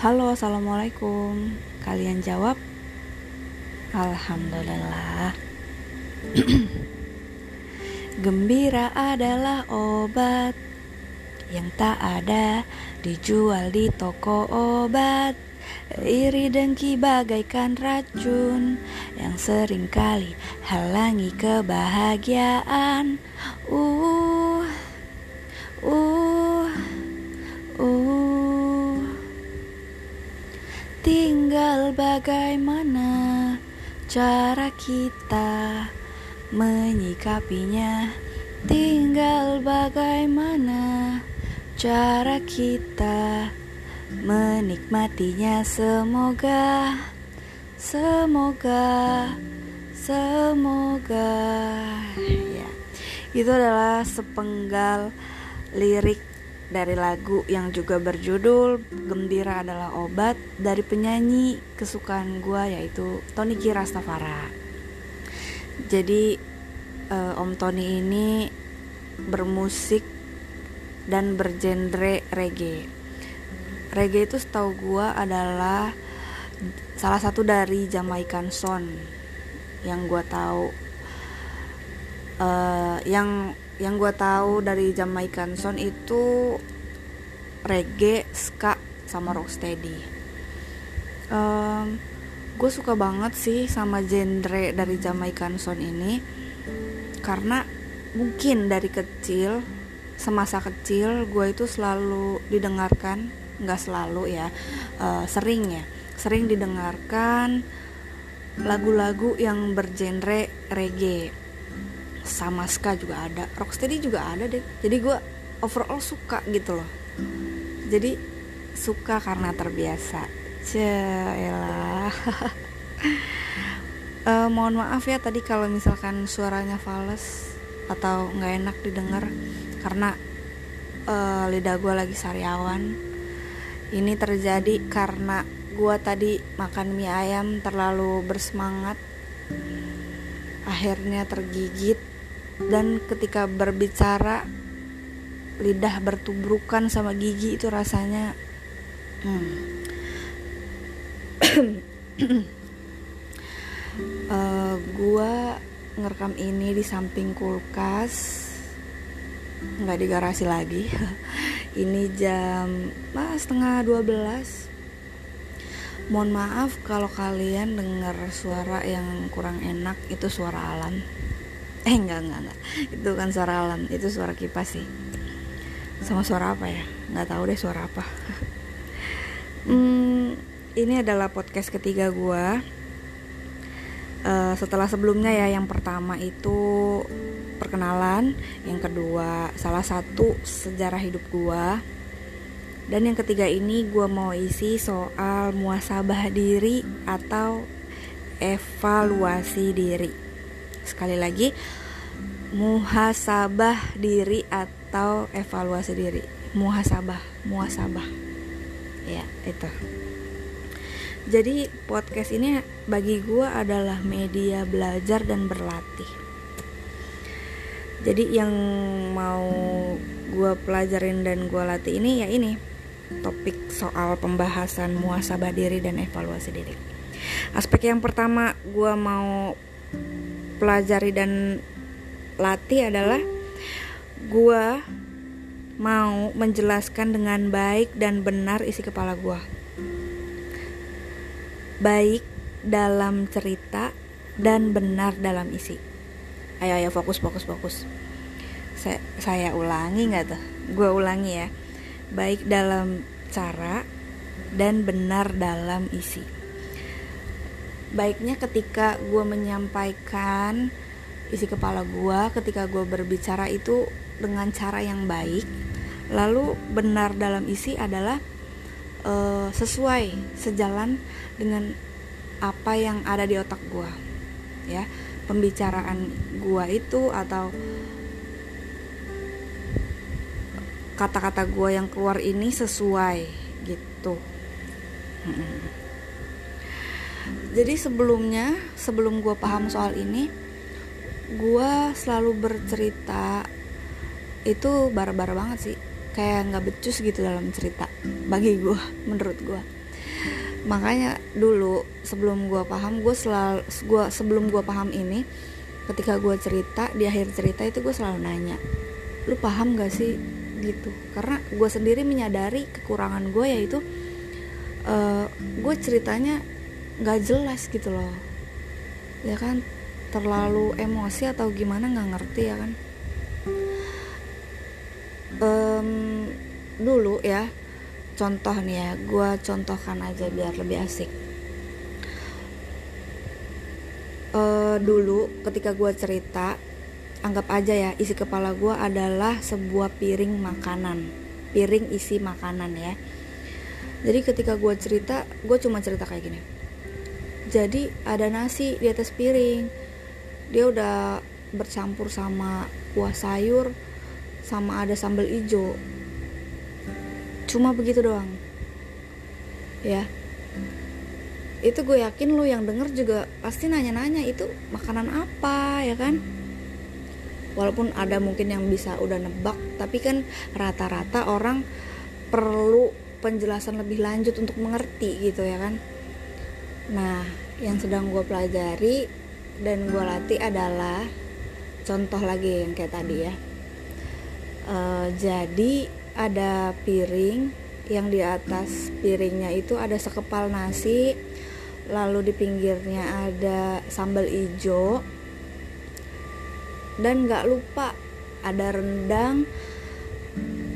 Halo, assalamualaikum. Kalian jawab? Alhamdulillah. Gembira adalah obat yang tak ada dijual di toko obat. Iri dengki bagaikan racun yang sering kali halangi kebahagiaan. Uh, bagaimana cara kita menyikapinya. Tinggal bagaimana cara kita menikmatinya. Semoga, semoga, semoga. Ya, itu adalah sepenggal lirik dari lagu yang juga berjudul Gembira adalah obat dari penyanyi kesukaan gue yaitu Tony Kirastafara. Jadi uh, Om Tony ini bermusik dan bergenre reggae. Reggae itu setahu gue adalah salah satu dari Jamaican Sound yang gue tahu. Uh, yang yang gue tahu dari Jamaican Sound itu reggae, ska, sama rocksteady. Um, gue suka banget sih sama genre dari Jamaican Sound ini karena mungkin dari kecil semasa kecil gue itu selalu didengarkan nggak selalu ya uh, sering ya sering didengarkan lagu-lagu yang bergenre reggae sama ska juga ada rocksteady juga ada deh. Jadi gue overall suka gitu loh. Jadi suka karena terbiasa. Celah uh, mohon maaf ya tadi kalau misalkan suaranya fals atau nggak enak didengar karena uh, lidah gue lagi sariawan. Ini terjadi karena gue tadi makan mie ayam terlalu bersemangat akhirnya tergigit dan ketika berbicara lidah bertubrukan sama gigi itu rasanya hmm. uh, gua ngerekam ini di samping kulkas nggak di garasi lagi. Ini jam ah, setengah 12 mohon maaf kalau kalian dengar suara yang kurang enak itu suara alam eh enggak enggak enggak. Itu kan suara alam. Itu suara kipas sih. Sama suara apa ya? Nggak tahu deh suara apa. Hmm, ini adalah podcast ketiga gue uh, setelah sebelumnya ya yang pertama itu perkenalan yang kedua salah satu sejarah hidup gue dan yang ketiga ini gue mau isi soal muasabah diri atau evaluasi diri sekali lagi muhasabah diri atau evaluasi diri. Muhasabah muhasabah. Ya itu. Jadi podcast ini bagi gue adalah media belajar dan berlatih. Jadi yang mau gue pelajarin dan gue latih ini ya ini topik soal pembahasan muasabah diri dan evaluasi diri. Aspek yang pertama gue mau pelajari dan latih adalah gue mau menjelaskan dengan baik dan benar isi kepala gue. Baik dalam cerita dan benar dalam isi. Ayo ayo fokus fokus fokus. Saya, saya ulangi nggak tuh? Gue ulangi ya. Baik dalam cara dan benar dalam isi baiknya ketika gue menyampaikan isi kepala gue ketika gue berbicara itu dengan cara yang baik. Lalu benar dalam isi adalah uh, sesuai sejalan dengan apa yang ada di otak gue ya. Pembicaraan gue itu atau kata-kata gue yang keluar ini sesuai gitu jadi sebelumnya sebelum gue paham soal ini gue selalu bercerita itu barbar banget sih. Kayak nggak becus gitu dalam cerita bagi gue menurut gue makanya dulu sebelum gue paham gue selalu gua sebelum gue paham ini ketika gue cerita di akhir cerita itu gue selalu nanya lu paham gak sih? Gitu. Karena gue sendiri menyadari kekurangan gue yaitu uh, gue ceritanya nggak jelas gitu loh. Ya kan? Terlalu emosi atau gimana nggak ngerti ya kan? Um, dulu ya contoh nih ya gue contohkan aja biar lebih asik. Uh, dulu ketika gue cerita anggap aja ya isi kepala gue adalah sebuah piring makanan. Piring isi makanan ya. Jadi ketika gue cerita gue cuma cerita kayak gini jadi ada nasi di atas piring. Dia udah bercampur sama kuah sayur sama ada sambal hijau cuma begitu doang. Ya. Itu gue yakin lu yang denger juga pasti nanya-nanya itu makanan apa ya kan? Walaupun ada mungkin yang bisa udah nebak tapi kan rata-rata orang perlu penjelasan lebih lanjut untuk mengerti gitu ya kan nah yang sedang gue pelajari dan gue latih adalah contoh lagi yang kayak tadi ya. Uh, jadi ada piring yang di atas piringnya itu ada sekepal nasi lalu di pinggirnya ada sambal ijo dan gak lupa ada rendang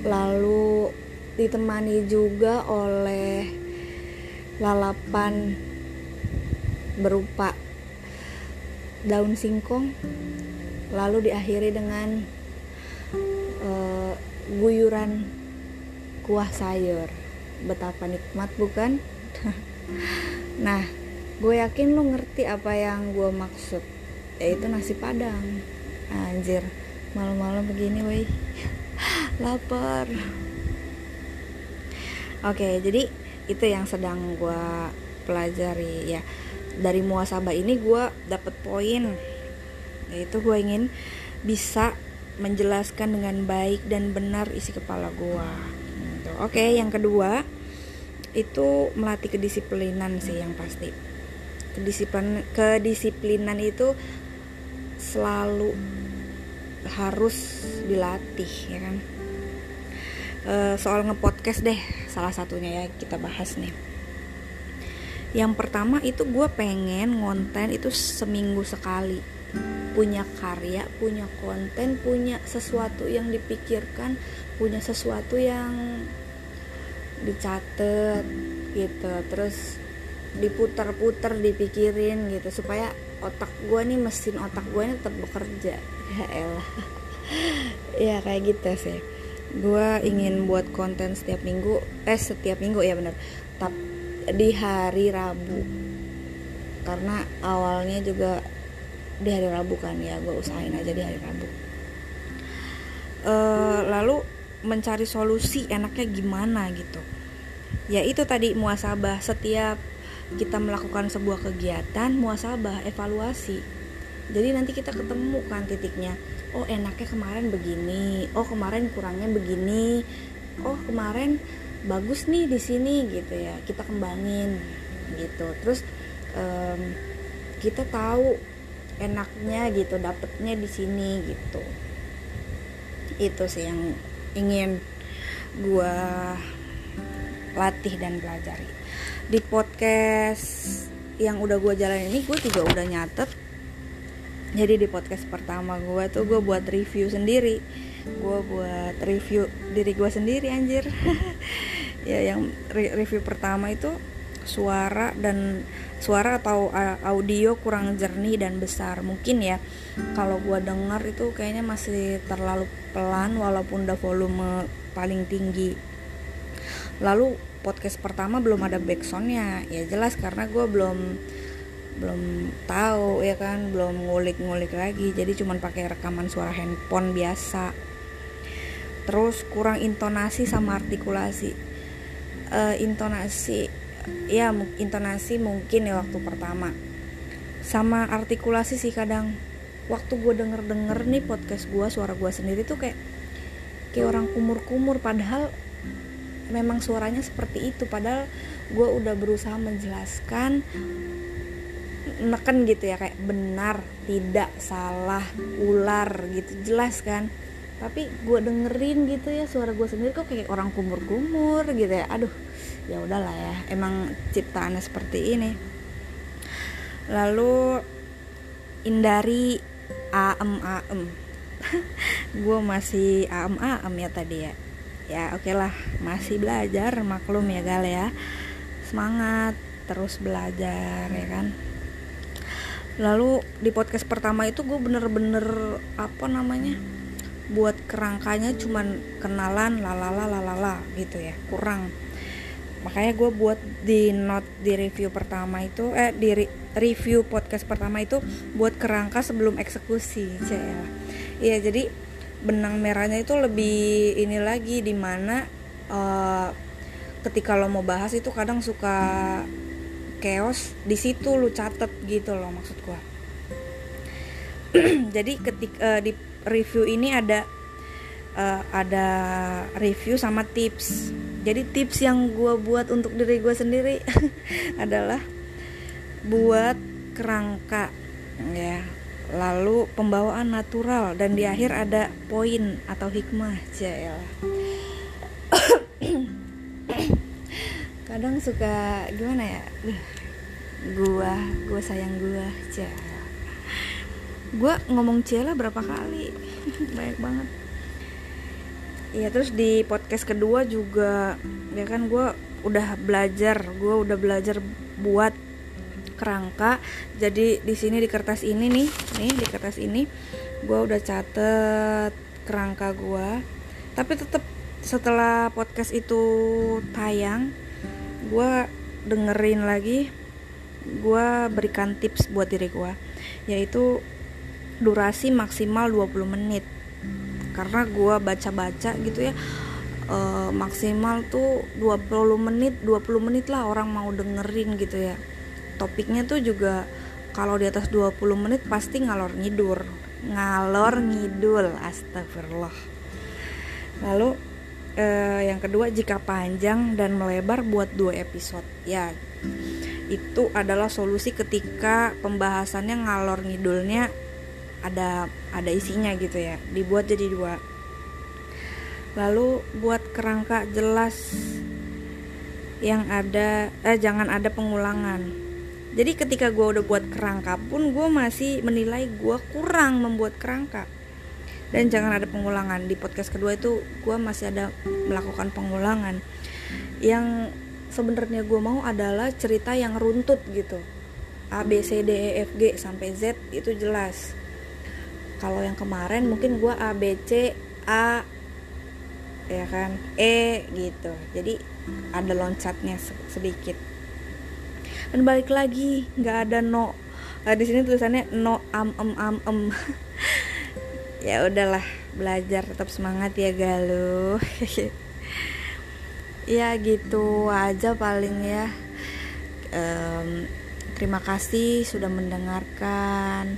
lalu ditemani juga oleh lalapan berupa daun singkong lalu diakhiri dengan uh, guyuran kuah sayur. Betapa nikmat bukan? Nah gue yakin lu ngerti apa yang gue maksud yaitu nasi padang. Anjir malam-malam begini woi. Lapar. Oke jadi itu yang sedang gue pelajari ya dari muasabah ini gue dapet poin. Yaitu gue ingin bisa menjelaskan dengan baik dan benar isi kepala gua. Gitu. oke yang kedua itu melatih kedisiplinan sih yang pasti. Kedisiplinan kedisiplinan itu selalu harus dilatih ya kan? E, soal ngepodcast deh salah satunya ya kita bahas nih yang pertama itu gue pengen ngonten itu seminggu sekali punya karya, punya konten, punya sesuatu yang dipikirkan, punya sesuatu yang dicatat gitu, terus diputar-putar, dipikirin gitu supaya otak gue nih mesin otak gue ini tetap bekerja. Ya elah. ya kayak gitu sih. Gue ingin buat konten setiap minggu, eh setiap minggu ya bener. Tapi di hari Rabu. Karena awalnya juga di hari Rabu kan ya gue usahain aja di hari Rabu. Uh, lalu mencari solusi enaknya gimana gitu. Ya itu tadi muasabah. Setiap kita melakukan sebuah kegiatan muasabah evaluasi. Jadi nanti kita ketemu kan titiknya. Oh enaknya kemarin begini. Oh kemarin kurangnya begini. Oh kemarin bagus nih di sini gitu ya. Kita kembangin gitu. Terus um, kita tahu enaknya gitu dapetnya di sini gitu. Itu sih yang ingin gue latih dan pelajari. Di podcast yang udah gue jalan ini gue juga udah nyatet. Jadi di podcast pertama gue tuh gue buat review sendiri gue buat review diri gue sendiri anjir. Ya yang re review pertama itu suara dan suara atau audio kurang jernih dan besar. Mungkin ya kalau gue dengar itu kayaknya masih terlalu pelan walaupun udah volume paling tinggi. Lalu podcast pertama belum ada backsoundnya. Ya jelas karena gue belum belum tahu ya kan? Belum ngulik-ngulik lagi. Jadi cuman pakai rekaman suara handphone biasa terus kurang intonasi sama artikulasi. Uh, intonasi ya intonasi mungkin ya waktu pertama. Sama artikulasi sih kadang. Waktu gue denger denger nih podcast gue suara gue sendiri tuh kayak kayak orang kumur kumur padahal memang suaranya seperti itu. Padahal gue udah berusaha menjelaskan neken gitu ya kayak benar tidak salah ular gitu. Jelas kan tapi gue dengerin gitu ya suara gue sendiri kok kayak orang kumur-kumur gitu ya. Aduh ya udahlah ya emang ciptaannya seperti ini. Lalu Indari aem aem gue masih aem aem ya tadi ya. Ya oke okay lah masih belajar maklum ya gal ya. Semangat terus belajar ya kan. Lalu di podcast pertama itu gue bener-bener apa namanya buat kerangkanya cuman kenalan lalala lalala gitu ya kurang. Makanya gue buat di note di review pertama itu eh di review podcast pertama itu buat kerangka sebelum eksekusi cel iya jadi benang merahnya itu lebih ini lagi di mana uh, ketika lo mau bahas itu kadang suka chaos di situ lo catet gitu loh maksud gue jadi ketika uh, di review ini ada uh, ada review sama tips. Jadi tips yang gue buat untuk diri gue sendiri adalah buat kerangka ya. Lalu pembawaan natural dan di akhir ada poin atau hikmah cel kadang suka gimana ya? Gua gua sayang gua cel gua ngomong cela berapa kali? Banyak banget. Iya terus di podcast kedua juga ya kan gue udah belajar gue udah belajar buat kerangka. Jadi di sini di kertas ini nih nih di kertas ini gue udah catet kerangka gue tapi tetap setelah podcast itu tayang gue dengerin lagi gue berikan tips buat diri gue yaitu durasi maksimal 20 menit. Karena gue baca-baca gitu ya e, maksimal tuh 20 menit 20 menit lah orang mau dengerin gitu ya. Topiknya tuh juga kalau di atas 20 menit pasti ngalor ngidur. Ngalor ngidul astagfirullah. Lalu e, yang kedua jika panjang dan melebar buat dua episode. Ya itu adalah solusi ketika pembahasannya ngalor ngidulnya ada ada isinya gitu ya. Dibuat jadi dua. Lalu buat kerangka jelas yang ada eh jangan ada pengulangan. Jadi ketika gue udah buat kerangka pun gue masih menilai gue kurang membuat kerangka. Dan jangan ada pengulangan. Di podcast kedua itu gue masih ada melakukan pengulangan. Yang sebenarnya gue mau adalah cerita yang runtut gitu. A B C D E F G sampai Z itu jelas kalau yang kemarin mungkin gue A B C A ya kan? E gitu. Jadi ada loncatnya sedikit. Dan balik lagi nggak ada no. Nah, di sini tulisannya no am em am em. Ya udahlah belajar tetap semangat ya galuh. Ya gitu aja paling ya. Um, terima kasih sudah mendengarkan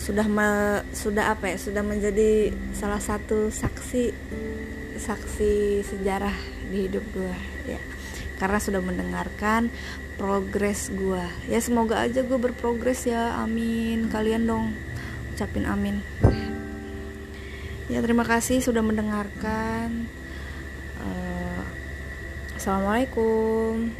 sudah me, sudah apa ya sudah menjadi salah satu saksi saksi sejarah di hidup gue ya. Karena sudah mendengarkan progres gue ya semoga aja gue berprogres ya. Amin. Kalian dong ucapin amin. Ya terima kasih sudah mendengarkan. Uh, assalamualaikum